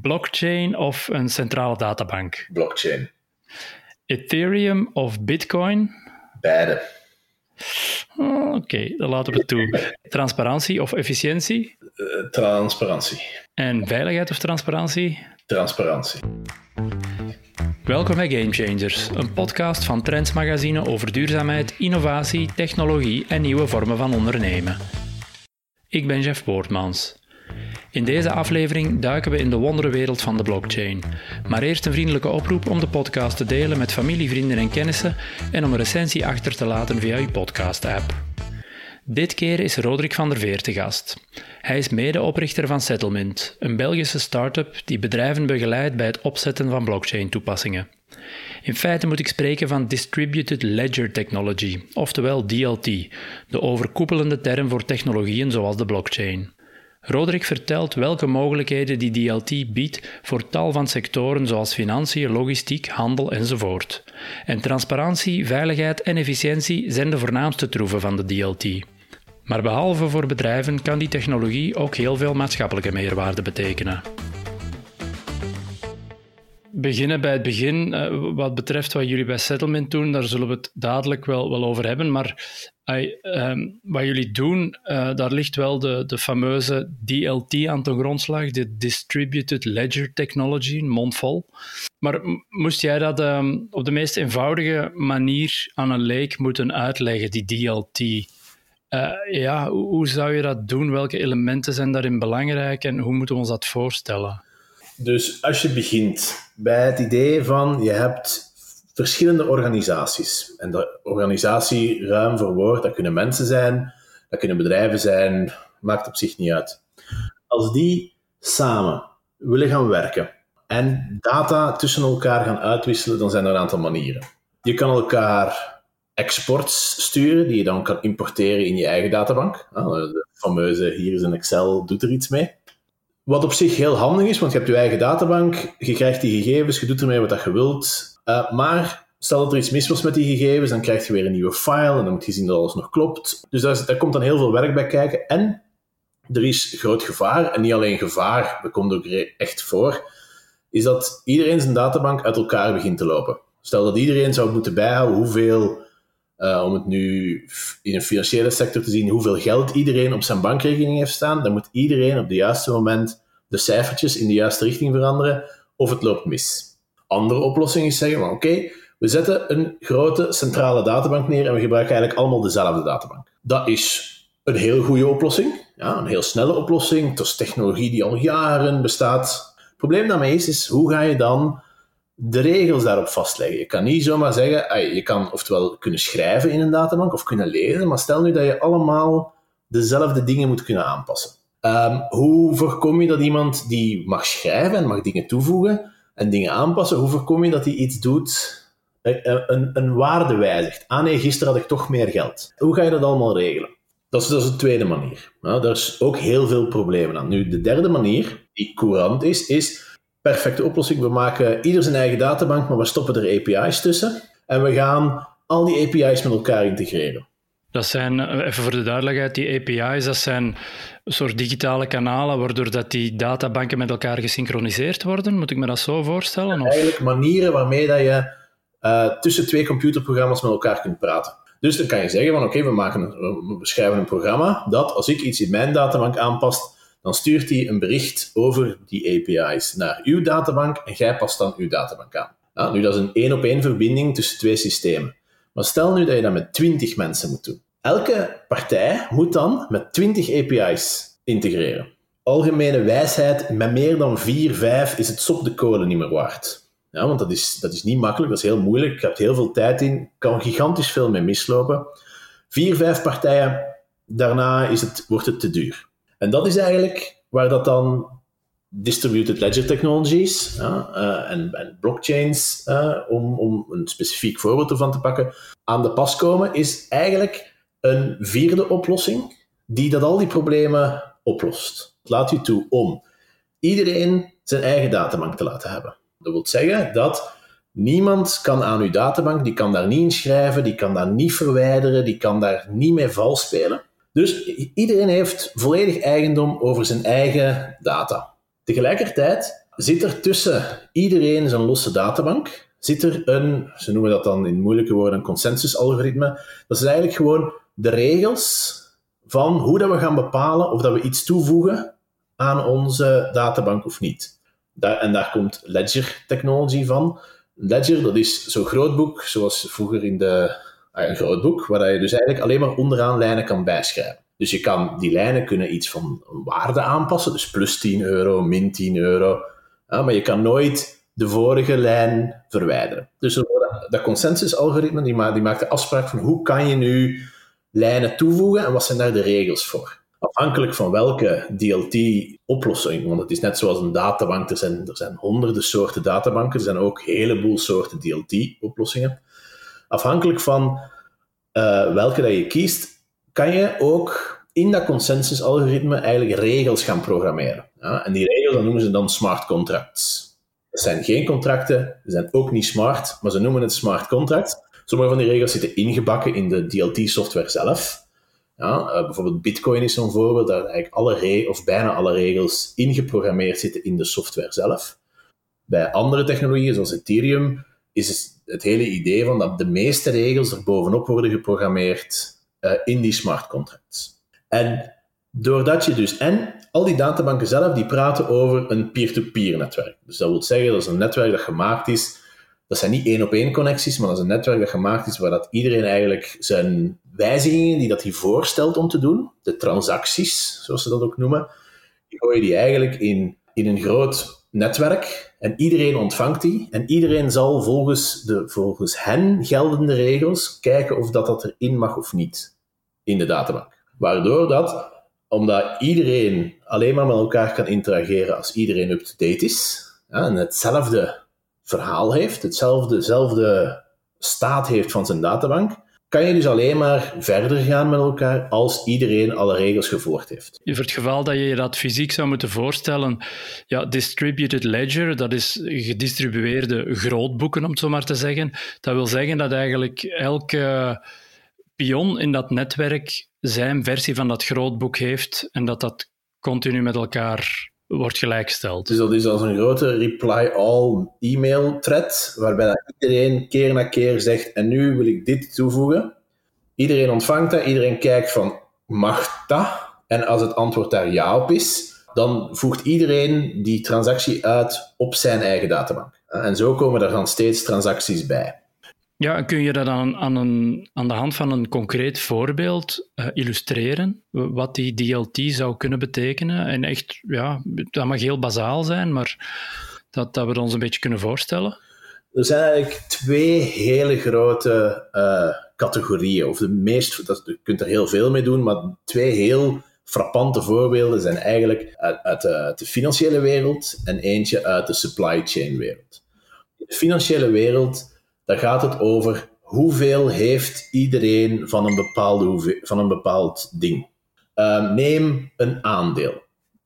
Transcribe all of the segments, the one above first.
Blockchain of een centrale databank? Blockchain. Ethereum of Bitcoin? Beide. Oh, Oké, dan laten we het toe. Transparantie of efficiëntie? Uh, transparantie. En veiligheid of transparantie? Transparantie. Welkom bij Game Changers, een podcast van Trends Magazine over duurzaamheid, innovatie, technologie en nieuwe vormen van ondernemen. Ik ben Jeff Poortmans. In deze aflevering duiken we in de wonderenwereld van de blockchain. Maar eerst een vriendelijke oproep om de podcast te delen met familie, vrienden en kennissen en om een recensie achter te laten via uw podcast-app. Dit keer is Roderick van der Veer te gast. Hij is medeoprichter van Settlement, een Belgische start-up die bedrijven begeleidt bij het opzetten van blockchain-toepassingen. In feite moet ik spreken van Distributed Ledger Technology, oftewel DLT, de overkoepelende term voor technologieën zoals de blockchain. Roderick vertelt welke mogelijkheden die DLT biedt voor tal van sectoren zoals financiën, logistiek, handel enzovoort. En transparantie, veiligheid en efficiëntie zijn de voornaamste troeven van de DLT. Maar behalve voor bedrijven kan die technologie ook heel veel maatschappelijke meerwaarde betekenen. Beginnen bij het begin, uh, wat betreft wat jullie bij Settlement doen, daar zullen we het dadelijk wel, wel over hebben. Maar uh, wat jullie doen, uh, daar ligt wel de, de fameuze DLT aan ten grondslag, de Distributed Ledger Technology, mondvol. Maar moest jij dat um, op de meest eenvoudige manier aan een leek moeten uitleggen, die DLT? Uh, ja, hoe, hoe, zou je dat doen? Welke elementen zijn daarin belangrijk en hoe moeten we ons dat voorstellen? Dus als je begint bij het idee van je hebt verschillende organisaties. En de organisatie ruim verwoord, dat kunnen mensen zijn, dat kunnen bedrijven zijn, maakt op zich niet uit. Als die samen willen gaan werken en data tussen elkaar gaan uitwisselen, dan zijn er een aantal manieren. Je kan elkaar exports sturen, die je dan kan importeren in je eigen databank. Ah, de fameuze, hier is een Excel, doet er iets mee. Wat op zich heel handig is, want je hebt je eigen databank, je krijgt die gegevens, je doet ermee wat je wilt. Uh, maar stel dat er iets mis was met die gegevens, dan krijg je weer een nieuwe file en dan moet je zien dat alles nog klopt. Dus daar, daar komt dan heel veel werk bij kijken. En er is groot gevaar, en niet alleen gevaar, dat komt ook echt voor, is dat iedereen zijn databank uit elkaar begint te lopen. Stel dat iedereen zou moeten bijhouden hoeveel uh, om het nu in een financiële sector te zien hoeveel geld iedereen op zijn bankrekening heeft staan, dan moet iedereen op het juiste moment de cijfertjes in de juiste richting veranderen of het loopt mis. Andere oplossing is zeggen, oké, we zetten een grote centrale databank neer en we gebruiken eigenlijk allemaal dezelfde databank. Dat is een heel goede oplossing, ja, een heel snelle oplossing. Het is technologie die al jaren bestaat. Het probleem daarmee is, is hoe ga je dan de regels daarop vastleggen. Je kan niet zomaar zeggen, je kan oftewel kunnen schrijven in een databank of kunnen lezen, maar stel nu dat je allemaal dezelfde dingen moet kunnen aanpassen. Um, hoe voorkom je dat iemand die mag schrijven en mag dingen toevoegen en dingen aanpassen, hoe voorkom je dat hij iets doet, een, een waarde wijzigt? Ah nee, gisteren had ik toch meer geld. Hoe ga je dat allemaal regelen? Dat is, dat de tweede manier. Nou, daar is ook heel veel problemen aan. Nu, de derde manier, die courant is, is perfecte oplossing. We maken ieder zijn eigen databank, maar we stoppen er API's tussen. En we gaan al die API's met elkaar integreren. Dat zijn, eh, even voor de duidelijkheid, die API's, dat zijn een soort digitale kanalen waardoor dat die databanken met elkaar gesynchroniseerd worden. Moet ik me dat zo voorstellen? Of? Eigenlijk manieren waarmee dat je uh, tussen twee computerprogramma's met elkaar kunt praten. Dus dan kan je zeggen van oké, we, maken we beschrijven een programma dat als ik iets in mijn databank aanpast, dan stuurt hij een bericht over die API's naar uw databank en jij past dan uw databank aan. Ja, nu, dat is een één-op-één verbinding tussen twee systemen. Maar stel nu dat je dat met 20 mensen moet doen. Elke partij moet dan met 20 API's integreren. Algemene wijsheid, met meer dan 4, 5 is het sop de kolen niet meer waard. Ja, want dat is, dat is niet makkelijk, dat is heel moeilijk. Je hebt heel veel tijd in, kan gigantisch veel mee mislopen. 4, 5 partijen, daarna is het, wordt het te duur. En dat is eigenlijk waar dat dan distributed ledger technologies uh, en, en, blockchains, uh, om, om een specifiek voorbeeld ervan te pakken, aan de pas komen, is eigenlijk een vierde oplossing die dat al die problemen oplost. Het laat u toe om iedereen zijn eigen databank te laten hebben. Dat wil zeggen dat niemand kan aan uw databank, die kan daar niet inschrijven, die kan daar niet verwijderen, die kan daar niet mee vals spelen. Dus iedereen heeft volledig eigendom over zijn eigen data. Tegelijkertijd zit er tussen iedereen zijn losse databank, zit er een, ze noemen dat dan in moeilijke woorden, een consensusalgoritme. Dat is eigenlijk gewoon de regels van hoe dat we gaan bepalen of dat we iets toevoegen aan onze databank of niet. Daar, en daar komt Ledger Technology van. Ledger, dat is zo'n groot boek, zoals vroeger in de... Ah, een groot boek, waar je dus eigenlijk alleen maar onderaan lijnen kan bijschrijven. Dus je kan, die lijnen kunnen iets van waarde aanpassen, dus plus 10 euro, min 10 euro. Ja, maar je kan nooit de vorige lijn verwijderen. Dus dat consensusalgoritme die, die maakt de afspraak van hoe kan je nu lijnen toevoegen en wat zijn daar de regels voor. Afhankelijk van welke DLT-oplossing, want het is net zoals een databank, er zijn, er zijn honderden soorten databanken, er zijn ook een heleboel soorten DLT-oplossingen. Afhankelijk van uh, welke dat je kiest, kan je ook in dat consensusalgoritme eigenlijk regels gaan programmeren. En die regels noemen ze dan smart contracts. Het zijn geen contracten, ze zijn ook niet smart, maar ze noemen het smart contracts. Sommige van die regels zitten ingebakken in de DLT-software zelf. Ja, uh, bijvoorbeeld Bitcoin is zo'n voorbeeld, daar eigenlijk alle of bijna alle regels ingeprogrammeerd zitten in de software zelf. Bij andere technologieën, zoals Ethereum, is het hele idee van dat de meeste regels er bovenop worden geprogrammeerd uh, in die smart contracts. En doordat je dus, en al die databanken zelf, die praten over een peer-to-peer netwerk. Dus dat wil zeggen, dat is een netwerk dat gemaakt is, dat zijn niet één-op-één connecties, maar dat is een netwerk dat gemaakt is waar dat iedereen eigenlijk zijn wijzigingen die dat hij voorstelt om te doen, de transacties, zoals ze dat ook noemen, die gooi je die eigenlijk in, in een groot netwerk en iedereen ontvangt die en iedereen zal volgens, de, volgens hen geldende regels kijken of dat, dat erin mag of niet in de databank. Waardoor dat, omdat iedereen alleen maar met elkaar kan interageren als iedereen up-to-date is, en hetzelfde verhaal heeft, hetzelfde, staat heeft van zijn databank, kan je dus alleen maar verder gaan met elkaar als iedereen alle regels gevolgd heeft. Voor het geval dat je je dat fysiek zou moeten voorstellen, ja, distributed ledger, dat is gedistribueerde grootboeken, om het zo maar te zeggen. Dat wil zeggen dat eigenlijk elke pion in dat netwerk zijn versie van dat grootboek heeft en dat dat continu met elkaar wordt gelijkgesteld. Dus dat is als een grote reply-all e-mail thread, waarbij dat iedereen keer na keer zegt, en nu wil ik dit toevoegen. Iedereen ontvangt dat, iedereen kijkt van, mag dat? En als het antwoord daar ja op is, dan voegt iedereen die transactie uit op zijn eigen databank. En zo komen er dan steeds transacties bij. Ja, kun je dat aan, aan, een, aan de hand van een concreet voorbeeld uh, illustreren? Wat die DLT zou kunnen betekenen? En echt, ja, dat mag heel bazaal zijn, maar dat, dat we ons een beetje kunnen voorstellen. Er zijn eigenlijk twee hele grote uh, categorieën. Of de meest, dat, je kunt er heel veel mee doen, maar twee heel frappante voorbeelden zijn eigenlijk uit, de, financiële wereld en eentje uit de supply chain wereld. De financiële wereld daar gaat het over hoeveel heeft iedereen van een, bepaalde van een bepaald ding. Uh, neem een aandeel.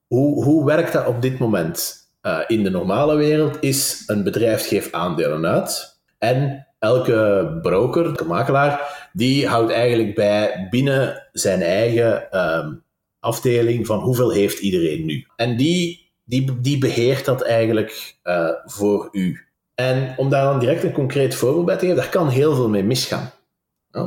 Hoe, hoe werkt dat op dit moment? Uh, in de normale wereld is een bedrijf geeft aandelen uit en elke broker, de makelaar, die houdt eigenlijk bij binnen zijn eigen uh, afdeling van hoeveel heeft iedereen nu. En die, die, die beheert dat eigenlijk uh, voor u. En om daar dan direct een concreet voorbeeld bij te geven, daar kan heel veel mee misgaan.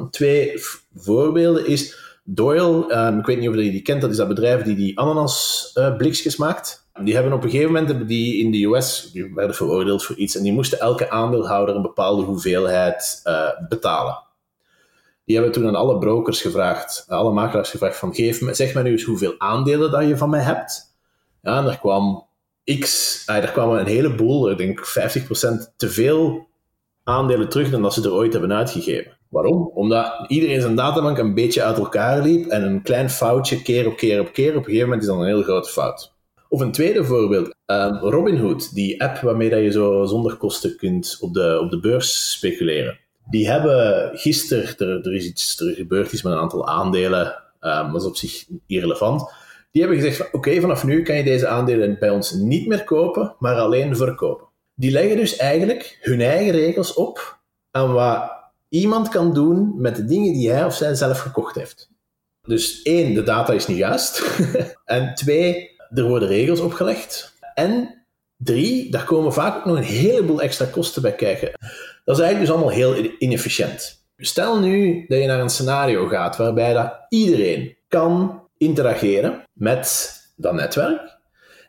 twee voorbeelden is Doyle, um, ik weet niet of je die kent, dat is dat bedrijf die die ananasblikjes uh, maakt. Die hebben op een gegeven moment, die in de US, die werden veroordeeld voor iets en die moesten elke aandeelhouder een bepaalde hoeveelheid uh, betalen. Die hebben toen aan alle brokers gevraagd, alle makelaars gevraagd van geef me, zeg me nu eens hoeveel aandelen dat je van mij hebt. Ja, en er kwam X, ah, er kwamen een heleboel, ik denk 50% te veel aandelen terug dan dat ze er ooit hebben uitgegeven. Waarom? Omdat iedereen zijn databank een beetje uit elkaar liep en een klein foutje keer op keer op keer, op een gegeven moment is dan een heel grote fout. Of een tweede voorbeeld, uh, Robinhood, die app waarmee dat je zo zonder kosten kunt op de, op de beurs speculeren. Die hebben gisteren, er, er is iets gebeurd iets met een aantal aandelen, uh, dat is op zich irrelevant. Die hebben gezegd oké, vanaf nu kan je deze aandelen bij ons niet meer kopen, maar alleen verkopen. Die leggen dus eigenlijk hun eigen regels op aan wat iemand kan doen met de dingen die hij of zij zelf gekocht heeft. Dus één, de data is niet juist. en twee, er worden regels opgelegd. En Drie, daar komen vaak ook nog een heleboel extra kosten bij kijken. Dat is eigenlijk dus allemaal heel inefficiënt. Stel nu dat je naar een scenario gaat waarbij dat iedereen kan interageren met dat netwerk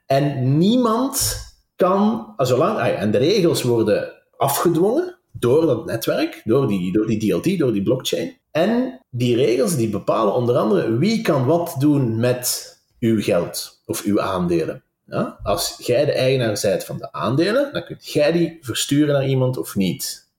en niemand kan, zolang, ah en de regels worden afgedwongen door dat netwerk, door die, door die DLT, door die blockchain. En die regels die bepalen onder andere wie kan wat doen met uw geld of uw aandelen. Ja? Als jij de eigenaar bent van de aandelen, dan kun jij die versturen naar iemand of niet.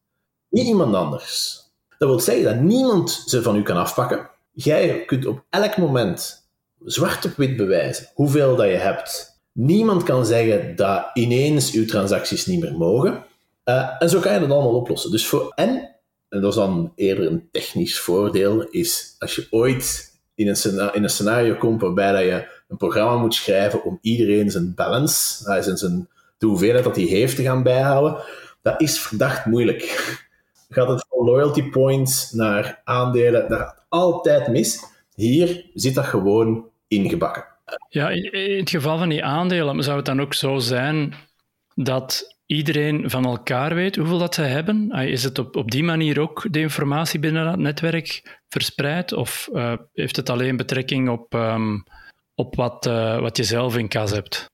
Niet iemand anders. Dat wil zeggen dat niemand ze van u kan afpakken. Jij kunt op elk moment zwart op wit bewijzen hoeveel dat je hebt. Niemand kan zeggen dat ineens uw transacties niet meer mogen. Uh, en zo kan je dat allemaal oplossen. Dus voor, en, en dat is dan eerder een technisch voordeel, is als je ooit in een, in een scenario komt waarbij dat je een programma moet schrijven om iedereen zijn balance, uh, zijn, zijn, de hoeveelheid dat hij heeft te gaan bijhouden, dat is verdacht moeilijk. Gaat het van loyalty points naar aandelen, dat gaat altijd mis. Hier zit dat gewoon ingebakken. Ja, in het geval van die aandelen zou het dan ook zo zijn dat iedereen van elkaar weet hoeveel dat ze hebben? Is het op, op die manier ook de informatie binnen het netwerk verspreid? Of uh, heeft het alleen betrekking op, um, op wat, uh, wat je zelf in kas hebt?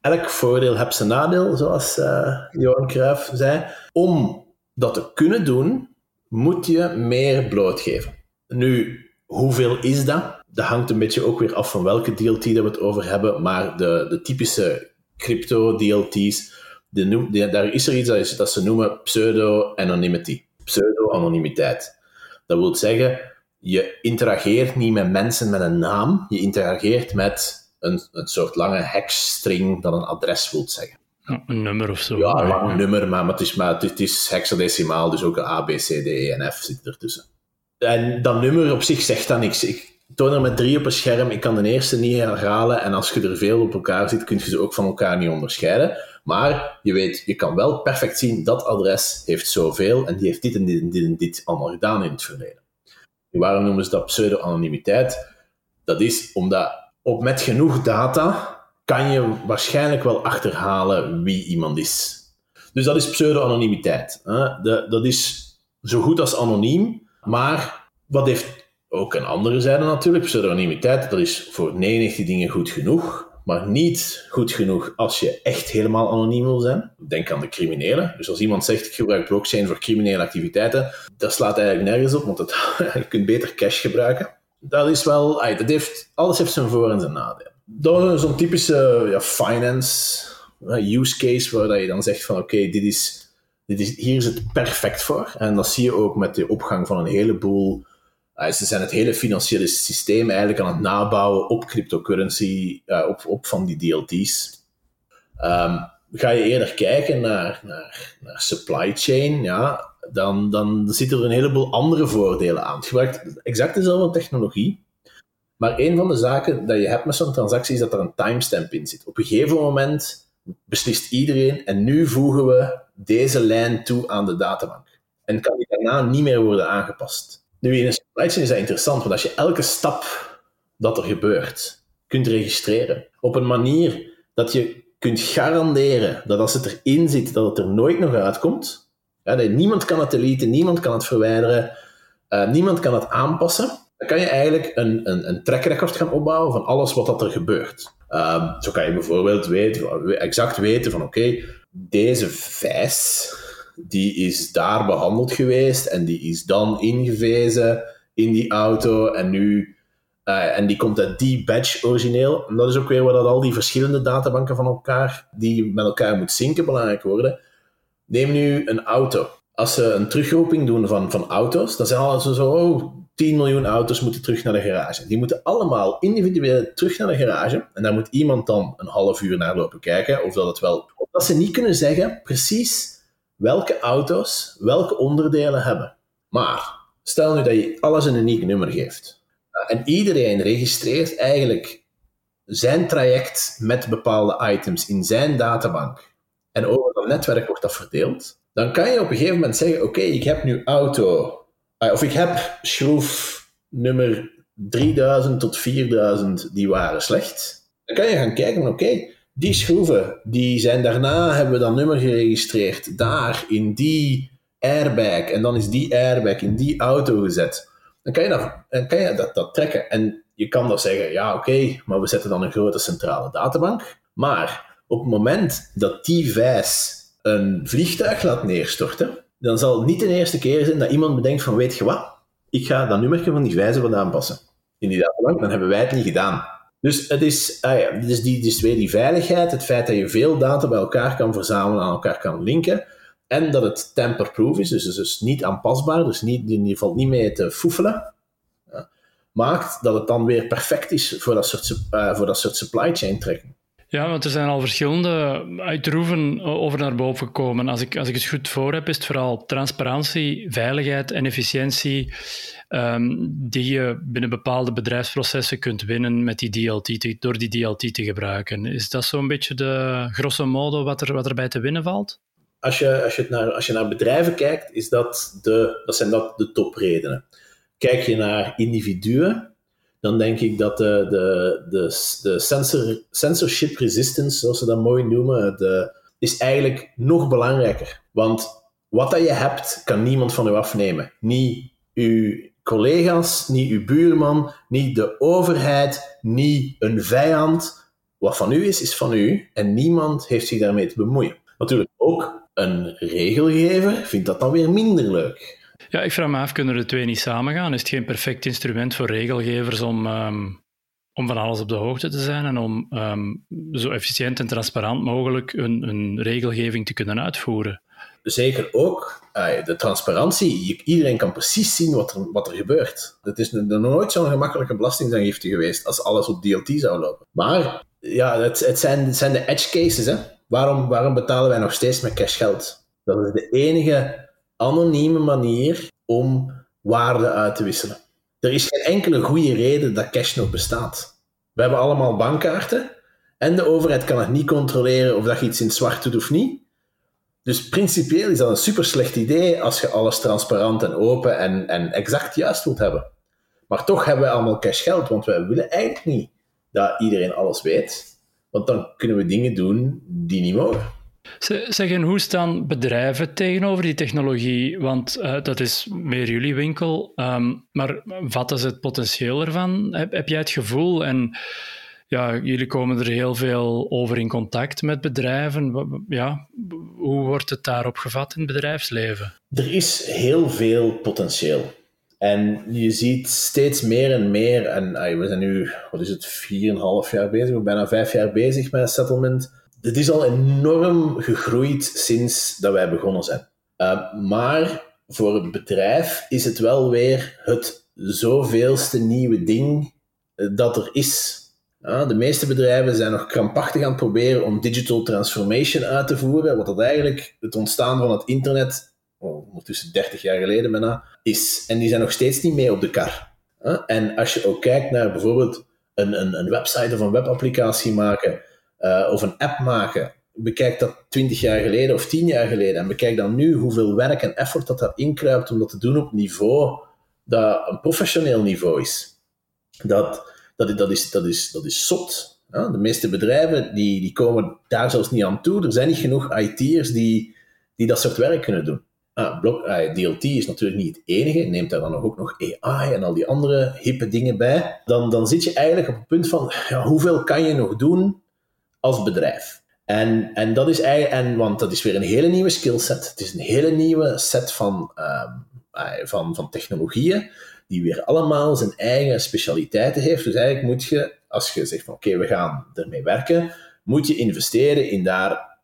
Elk voordeel heeft zijn nadeel, zoals uh, Johan Cruijff zei. Om dat te kunnen doen, moet je meer blootgeven. Nu, hoeveel is dat? Dat hangt een beetje ook weer af van welke DLT dat we het over hebben, maar de, de typische crypto-DLT's, daar is er iets dat, ze noemen pseudo-anonymity. Pseudo-anonimiteit. Dat wil zeggen, je interageert niet met mensen met een naam, je interageert met een, een soort lange hexstring dat een adres wil zeggen. een nummer of zo. Ja, een lang nummer, maar, het, is, maar het, is hexadecimaal, dus ook een A, B, C, D, E en F zit ertussen. En dat nummer op zich zegt dan niks. Ik toon er met drie op een scherm, ik kan de eerste niet herhalen, en als je er veel op elkaar ziet, kun je ze ook van elkaar niet onderscheiden. Maar je weet, je kan wel perfect zien, dat adres heeft zoveel, en die heeft dit en dit en dit en dit allemaal gedaan in het verleden. waarom noemen ze dat pseudo-anonimiteit? Dat is omdat op met genoeg data kan je waarschijnlijk wel achterhalen wie iemand is. Dus dat is pseudo-anonimiteit. Dat is zo goed als anoniem, maar wat heeft ook een andere zijde natuurlijk? Pseudonymiteit, dat is voor 99 dingen goed genoeg, maar niet goed genoeg als je echt helemaal anoniem wil zijn. Denk aan de criminelen. Dus als iemand zegt, ik gebruik blockchain voor criminele activiteiten, dat slaat eigenlijk nergens op, want het, je kunt beter cash gebruiken. Dat is wel, dat heeft, alles heeft zijn voor- en zijn nadeel. Dat is zo'n typische ja, finance use case, waar je dan zegt van, oké, dit is dit is, hier is het perfect voor. En dat zie je ook met de opgang van een heleboel. Uh, ze zijn het hele financiële systeem eigenlijk aan het nabouwen op cryptocurrency, uh, op, op van die DLT's. Um, ga je eerder kijken naar, naar, naar supply chain, ja, dan, dan zitten er een heleboel andere voordelen aan. Het gebruikt exact dezelfde technologie, maar een van de zaken dat je hebt met zo'n transactie is dat er een timestamp in zit. Op een gegeven moment beslist iedereen en nu voegen we deze lijn toe aan de databank. En kan die daarna niet meer worden aangepast. Nu, in een supply is dat interessant, want als je elke stap dat er gebeurt kunt registreren op een manier dat je kunt garanderen dat als het erin zit, dat het er nooit nog uitkomt. Ja, niemand kan het deleten, niemand kan het verwijderen, uh, niemand kan het aanpassen. Dan kan je eigenlijk een, een, een track record gaan opbouwen van alles wat dat er gebeurt. Uh, zo kan je bijvoorbeeld weten, exact weten van oké, deze vijs, die is daar behandeld geweest en die is dan ingevezen in die auto en nu... Uh, en die komt uit die badge origineel. En dat is ook weer waar dat al die verschillende databanken van elkaar, die met elkaar moet zinken, belangrijk worden. Neem nu een auto. Als ze een terugroeping doen van, van auto's, dan zijn alles zo, oh, 10 miljoen auto's moeten terug naar de garage. Die moeten allemaal individueel terug naar de garage. En daar moet iemand dan een half uur naar lopen kijken of dat het wel... Dat ze niet kunnen zeggen precies welke auto's welke onderdelen hebben. Maar stel nu dat je alles een uniek nummer geeft. En iedereen registreert eigenlijk zijn traject met bepaalde items in zijn databank. En over dat netwerk wordt dat verdeeld. Dan kan je op een gegeven moment zeggen: Oké, ik heb nu auto Ah, of ik heb schroef nummer 3000 tot 4000, die waren slecht. Dan kan je gaan kijken, oké, Die schroeven, die zijn daarna, hebben we dat nummer geregistreerd, daar, in die airbag, en dan is die airbag in die auto gezet. Dan kan je dat, dan kan je dat, dat trekken. En je kan dan zeggen, ja oké, maar we zetten dan een grote centrale databank. Maar op het moment dat die wijs een vliegtuig laat neerstorten, dan zal het niet de eerste keer zijn dat iemand bedenkt van, weet je wat, ik ga dat nummertje van die wijze wat aanpassen. In die databank, dan hebben wij het niet gedaan. Dus het is, ah dus die, dus weer die veiligheid, het feit dat je veel data bij elkaar kan verzamelen, aan elkaar kan linken, en dat het tamper-proof is, dus dus niet aanpasbaar, dus niet, je valt niet mee te foefelen, ja, maakt dat het dan weer perfect is voor dat soort, uh, voor dat soort supply chain trekking. Ja, want er zijn al verschillende uitroeven over naar boven gekomen. Als ik, als ik het goed voor heb, is het vooral transparantie, veiligheid en efficiëntie um, die je binnen bepaalde bedrijfsprocessen kunt winnen met die DLT door die DLT te gebruiken. Is dat zo'n beetje de grosso modo wat, er, wat erbij te winnen valt? Als je, als, je naar, als je naar bedrijven kijkt, is dat de, dat zijn dat de topredenen. Kijk je naar individuen, dan denk ik dat de, de, de, de sensor, censorship resistance, zoals ze dat mooi noemen, is eigenlijk nog belangrijker. Want wat dat je hebt, kan niemand van u afnemen. Niet uw collega's, niet uw buurman, niet de overheid, niet een vijand. Wat van u is, is van u en niemand heeft zich daarmee te bemoeien. Natuurlijk ook een regelgever vindt dat dan weer minder leuk. Ja, ik vraag me af, kunnen de twee niet samengaan? Is het geen perfect instrument voor regelgevers om, um, om van alles op de hoogte te zijn en om um, zo efficiënt en transparant mogelijk een, een regelgeving te kunnen uitvoeren? Zeker ook de transparantie. Iedereen kan precies zien wat er, wat er gebeurt. Het is nooit zo'n gemakkelijke belastingaangifte geweest als alles op DLT zou lopen. Maar ja, het, het, zijn, zijn de edge cases. Hè? Waarom, waarom betalen wij nog steeds met cashgeld? Dat is de enige anonieme manier om waarde uit te wisselen. Er is geen enkele goede reden dat cash nog bestaat. We hebben allemaal bankkaarten en de overheid kan het niet controleren of dat je iets in het zwart doet of niet. Dus principieel is dat een super slecht idee als je alles transparant en open en, en exact juist wilt hebben. Maar toch hebben we allemaal cashgeld, want wij willen eigenlijk niet dat iedereen alles weet. Want dan kunnen we dingen doen die niet mogen. Zeg, en hoe staan bedrijven tegenover die technologie? Want uh, dat is meer jullie winkel. Um, maar wat is het potentieel ervan? Heb, heb jij het gevoel? En ja, jullie komen er heel veel over in contact met bedrijven. Ja, hoe wordt het daarop gevat in het bedrijfsleven? Er is heel veel potentieel. En je ziet steeds meer en meer, en we zijn nu, wat is het, 4,5 jaar bezig, of bijna 5 jaar bezig met settlement het is al enorm gegroeid sinds dat wij begonnen zijn. Uh, maar voor het bedrijf is het wel weer het zoveelste nieuwe ding eh, dat er is. de meeste bedrijven zijn nog krampachtig aan het proberen om digital transformation uit te voeren, wat dat eigenlijk het ontstaan van het internet, oh, ondertussen 30 jaar geleden bijna, is. En die zijn nog steeds niet mee op de kar. En als je ook kijkt naar bijvoorbeeld een, een, een website of een webapplicatie maken, uh, of een app maken, bekijk dat 20 jaar geleden of 10 jaar geleden en bekijk dan nu hoeveel werk en effort dat dat inkruipt om dat te doen op niveau dat een professioneel niveau is. Dat, dat, dat, is, dat, is, dat is zot. Ja, de meeste bedrijven die, die komen daar zelfs niet aan toe. Er zijn niet genoeg IT'ers die, die dat soort werk kunnen doen. Ah, ah, DLT is natuurlijk niet het enige. Neemt daar dan ook nog AI en al die andere hippe dingen bij. Dan, dan zit je eigenlijk op het punt van ja, hoeveel kan je nog doen als bedrijf. En, en dat is eigenlijk, en, want dat is weer een hele nieuwe skillset. Het is een hele nieuwe set van, uh, van, van technologieën, die weer allemaal zijn eigen specialiteiten heeft. Dus eigenlijk moet je, als je zegt van oké, we gaan ermee werken, moet je investeren in daar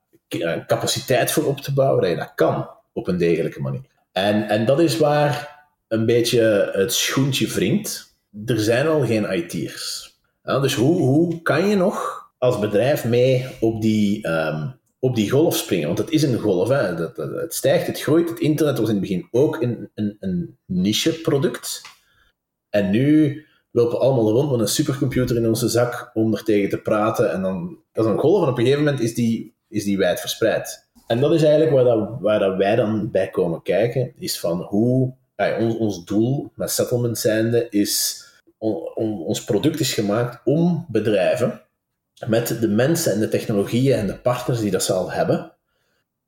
capaciteit voor op te bouwen, dat je dat kan op een degelijke manier. En, en dat is waar een beetje het schoentje wringt. Er zijn al geen IT'ers. Dus hoe, hoe kan je nog als bedrijf mee op die, um, op die golf springen. Want het is een golf. Hè. Dat, het stijgt, het groeit. Het internet was in het begin ook een, een, een niche-product. En nu lopen allemaal rond met een supercomputer in onze zak om er tegen te praten. En dan, dat is een golf en op een gegeven moment is die, is die wijd verspreid. En dat is eigenlijk waar, dat, waar dat wij dan bij komen kijken, is van hoe... ons, ons doel met settlement zijnde is... On, on, ons product is gemaakt om bedrijven met de mensen en de technologieën en de partners die dat ze al hebben,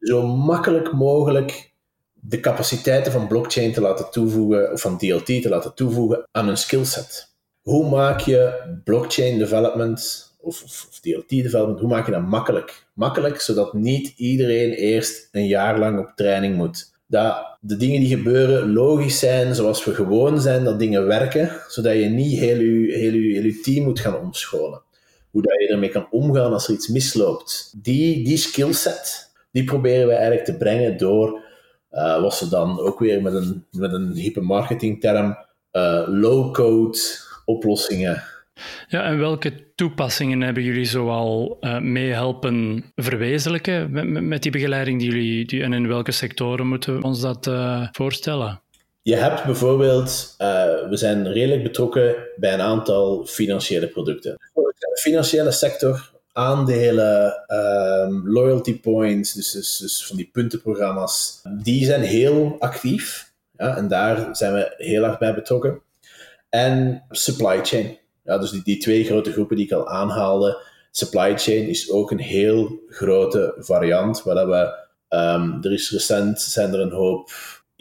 zo makkelijk mogelijk de capaciteiten van blockchain te laten toevoegen, of van DLT te laten toevoegen aan hun skillset. Hoe maak je blockchain development of, of, of, DLT development, hoe maak je dat makkelijk? Makkelijk, zodat niet iedereen eerst een jaar lang op training moet. Dat de dingen die gebeuren logisch zijn zoals we gewoon zijn, dat dingen werken, zodat je niet heel je, heel heel je team moet gaan omscholen. Hoe dat je ermee kan omgaan als er iets misloopt. Die, die skillset, die proberen we eigenlijk te brengen door uh, wat ze dan ook weer met een, met een hippe marketingterm uh, low-code oplossingen. Ja, en welke toepassingen hebben jullie zoal uh, mee helpen verwezenlijken met, met, die begeleiding die jullie, die, en in welke sectoren moeten we ons dat voorstellen? Je hebt bijvoorbeeld, we zijn redelijk betrokken bij een aantal financiële producten. De financiële sector aandelen, um, loyalty points, dus, dus, dus, van die puntenprogramma's, die zijn heel actief. Ja, en daar zijn we heel erg bij betrokken. En supply chain. Ja, dus die, die twee grote groepen die ik al aanhaalde. Supply chain is ook een heel grote variant, waar dat we, um, er is recent, zijn er een hoop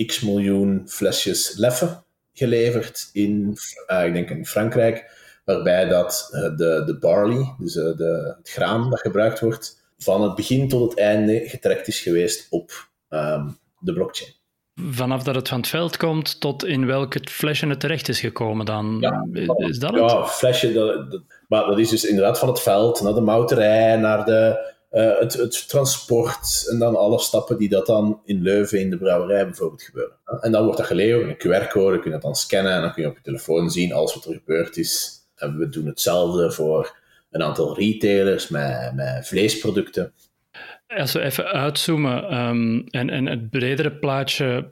x miljoen flesjes leffen geleverd in, uh, ik denk in Frankrijk waarbij dat eh, de, de barley, dus eh, de, het graan dat gebruikt wordt, van het begin tot het einde getrekt is geweest op um, de blockchain. Vanaf dat het van het veld komt tot in welk flesje het terecht is gekomen dan? Ja, is dat het? Ja, flesje, dat, dat, maar dat is dus inderdaad van het veld naar de mouterij, naar de, uh, het, het, transport en dan alle stappen die dat dan in Leuven in de brouwerij bijvoorbeeld gebeuren. En dan wordt dat geleverd, een QR-code, kun je dat dan scannen en dan kun je op je telefoon zien alles wat er gebeurd is en we doen hetzelfde voor een aantal retailers met, met vleesproducten. Als we even uitzoomen um, en, en het bredere plaatje,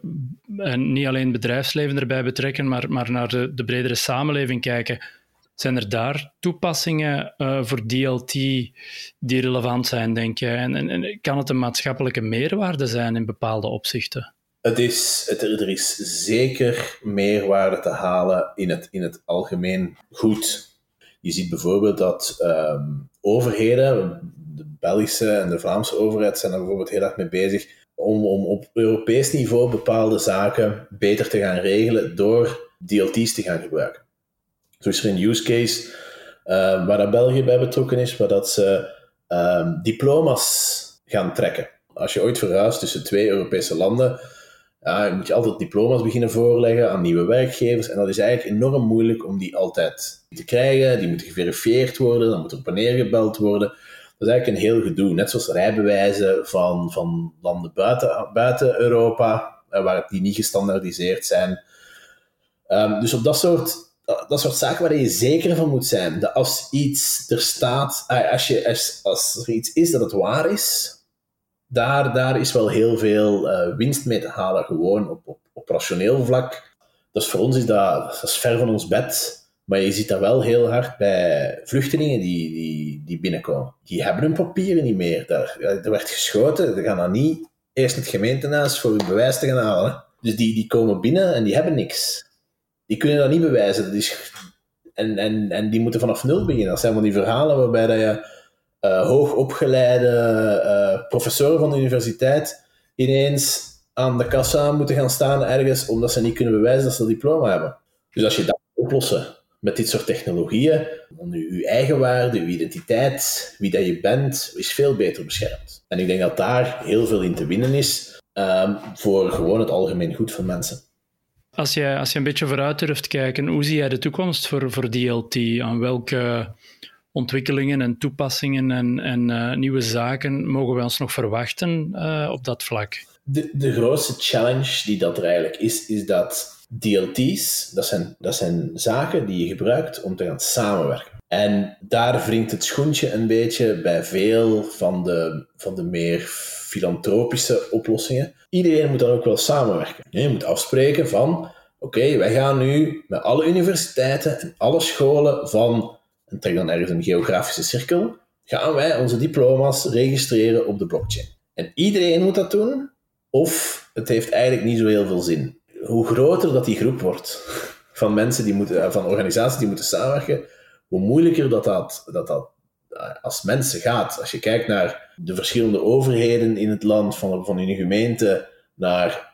en niet alleen bedrijfsleven erbij betrekken, maar, maar naar de, de bredere samenleving kijken, zijn er daar toepassingen uh, voor DLT die relevant zijn, denk jij? En, en, en, kan het een maatschappelijke meerwaarde zijn in bepaalde opzichten? Het is, het, er is zeker meerwaarde te halen in het, in het algemeen goed. Je ziet bijvoorbeeld dat um, overheden, de Belgische en de Vlaamse overheid, zijn er bijvoorbeeld heel erg mee bezig om, om op Europees niveau bepaalde zaken beter te gaan regelen door DLT's te gaan gebruiken. Zo is er een use case uh, waar België bij betrokken is, waar dat ze um, diploma's gaan trekken. Als je ooit verhuist tussen twee Europese landen, ja, moet je altijd diploma's beginnen voorleggen aan nieuwe werkgevers. En dat is eigenlijk enorm moeilijk om die altijd te krijgen. Die moeten geverifieerd worden, dan moet er op en neer gebeld worden. Dat is eigenlijk een heel gedoe. Net zoals rijbewijzen van, van landen buiten, buiten Europa, eh, waar die niet gestandaardiseerd zijn. Um, dus op dat soort, dat soort zaken waar je zeker van moet zijn. Dat als iets er staat, ah, als, je, als, als er iets is dat het waar is, daar, daar is wel heel veel uh, winst mee te halen, gewoon op, op operationeel vlak. Dus voor ons is dat, is ver van ons bed. Maar je ziet dat wel heel hard bij vluchtelingen die, die, die binnenkomen. Die hebben hun papieren niet meer. Daar, er werd geschoten, ze gaan dan niet eerst het gemeentehuis voor hun bewijs te gaan halen. Dus die, die komen binnen en die hebben niks. Die kunnen dat niet bewijzen. Dat is, en, en, en die moeten vanaf nul beginnen. Dat zijn van die verhalen waarbij dat je hoogopgeleide uh, professoren van de universiteit ineens aan de kassa moeten gaan staan ergens omdat ze niet kunnen bewijzen dat ze een diploma hebben. Dus als je dat oplossen met dit soort technologieën, dan je, je eigen waarde, je identiteit, wie dat je bent, is veel beter beschermd. En ik denk dat daar heel veel in te winnen is um, voor gewoon het algemeen goed van mensen. Als je, als je een beetje vooruit durft kijken, hoe zie jij de toekomst voor, voor DLT? Aan welke ontwikkelingen en toepassingen en, en uh, nieuwe zaken mogen we ons nog verwachten uh, op dat vlak? De, de grootste challenge die dat er eigenlijk is, is dat DLT's, dat zijn, dat zijn zaken die je gebruikt om te gaan samenwerken. En daar wringt het schoentje een beetje bij veel van de, van de meer filantropische oplossingen. Iedereen moet dan ook wel samenwerken. Je moet afspreken van, oké, wij gaan nu met alle universiteiten en alle scholen van en trek dan ergens een geografische cirkel, gaan wij onze diploma's registreren op de blockchain. En iedereen moet dat doen, of het heeft eigenlijk niet zo heel veel zin. Hoe groter dat die groep wordt van mensen die moeten, van organisaties die moeten samenwerken, hoe moeilijker dat dat, dat, dat als mensen gaat. Als je kijkt naar de verschillende overheden in het land, van, van een gemeente naar,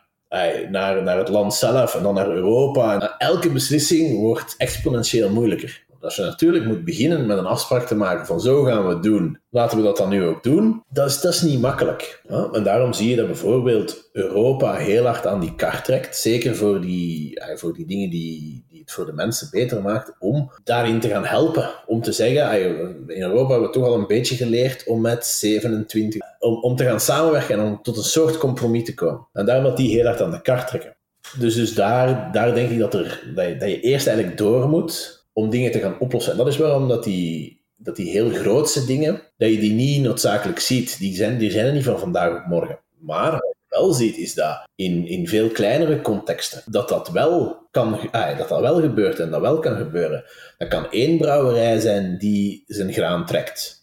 naar, naar het land zelf en dan naar Europa. elke beslissing wordt exponentieel moeilijker. Als je natuurlijk moet beginnen met een afspraak te maken van zo gaan we het doen, laten we dat dan nu ook doen, dat is, dat is niet makkelijk. En daarom zie je dat bijvoorbeeld Europa heel hard aan die kar trekt, zeker voor die, voor die dingen die, die het voor de mensen beter maakt, om daarin te gaan helpen. Om te zeggen, in Europa hebben we toch al een beetje geleerd om met 27, om, om te gaan samenwerken en om tot een soort compromis te komen. En daarom dat die heel hard aan de kar trekken. Dus, dus daar, daar denk ik dat, er, dat, je, dat je eerst eigenlijk door moet om dingen te gaan oplossen. En dat is waarom dat die, dat die heel grootste dingen, dat je die niet noodzakelijk ziet. Die zijn, die zijn er niet van vandaag op morgen. Maar wat je wel ziet, is dat in, in veel kleinere contexten, dat dat wel kan, ah, dat dat wel gebeurt en dat wel kan gebeuren. Dat kan één brouwerij zijn die zijn graan trekt.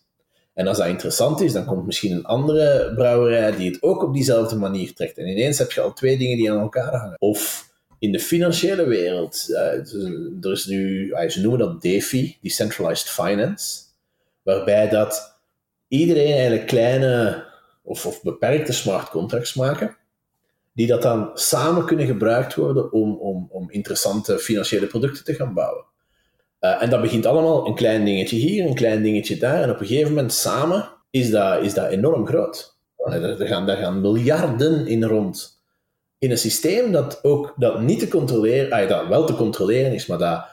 En als dat interessant is, dan komt misschien een andere brouwerij die het ook op diezelfde manier trekt. En ineens heb je al twee dingen die aan elkaar hangen. Of in de financiële wereld, uh, er is nu, uh, ze noemen dat DeFi, Decentralized Finance, waarbij dat iedereen eigenlijk kleine of, of beperkte smart contracts maken, die dat dan samen kunnen gebruikt worden om, om, om interessante financiële producten te gaan bouwen. Uh, en dat begint allemaal een klein dingetje hier, een klein dingetje daar, en op een gegeven moment samen is dat, is dat enorm groot. Er gaan, daar gaan miljarden in rond in een systeem dat ook dat niet te controleren, ah, dat wel te controleren is, maar dat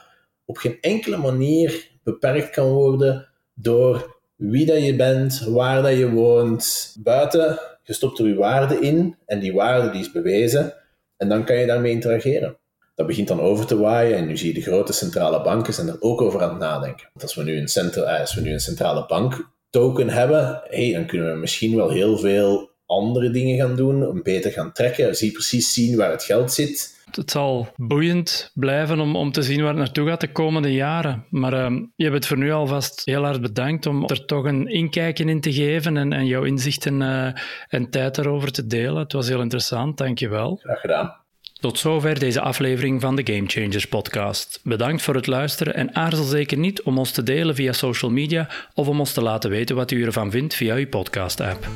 op geen enkele manier beperkt kan worden door wie dat je bent, waar dat je woont, buiten. Je stopt er je waarde in en die waarde die is bewezen en dan kan je daarmee interageren. Dat begint dan over te waaien en nu zie je de grote centrale banken zijn er ook over aan het nadenken. Want als we nu een, centra ah, als we nu een centrale bank token hebben, hey, dan kunnen we misschien wel heel veel andere dingen gaan doen, om beter gaan trekken, zie precies zien waar het geld zit. Het zal boeiend blijven om, om te zien waar het naartoe gaat de komende jaren. Maar uh, je hebt het voor nu alvast heel hard bedankt om er toch een inkijkje in te geven en, en jouw inzichten uh, en tijd erover te delen. Het was heel interessant, dankjewel. Graag gedaan. Tot zover deze aflevering van de Game Changers podcast. Bedankt voor het luisteren en aarzel zeker niet om ons te delen via social media of om ons te laten weten wat u ervan vindt via uw podcast app.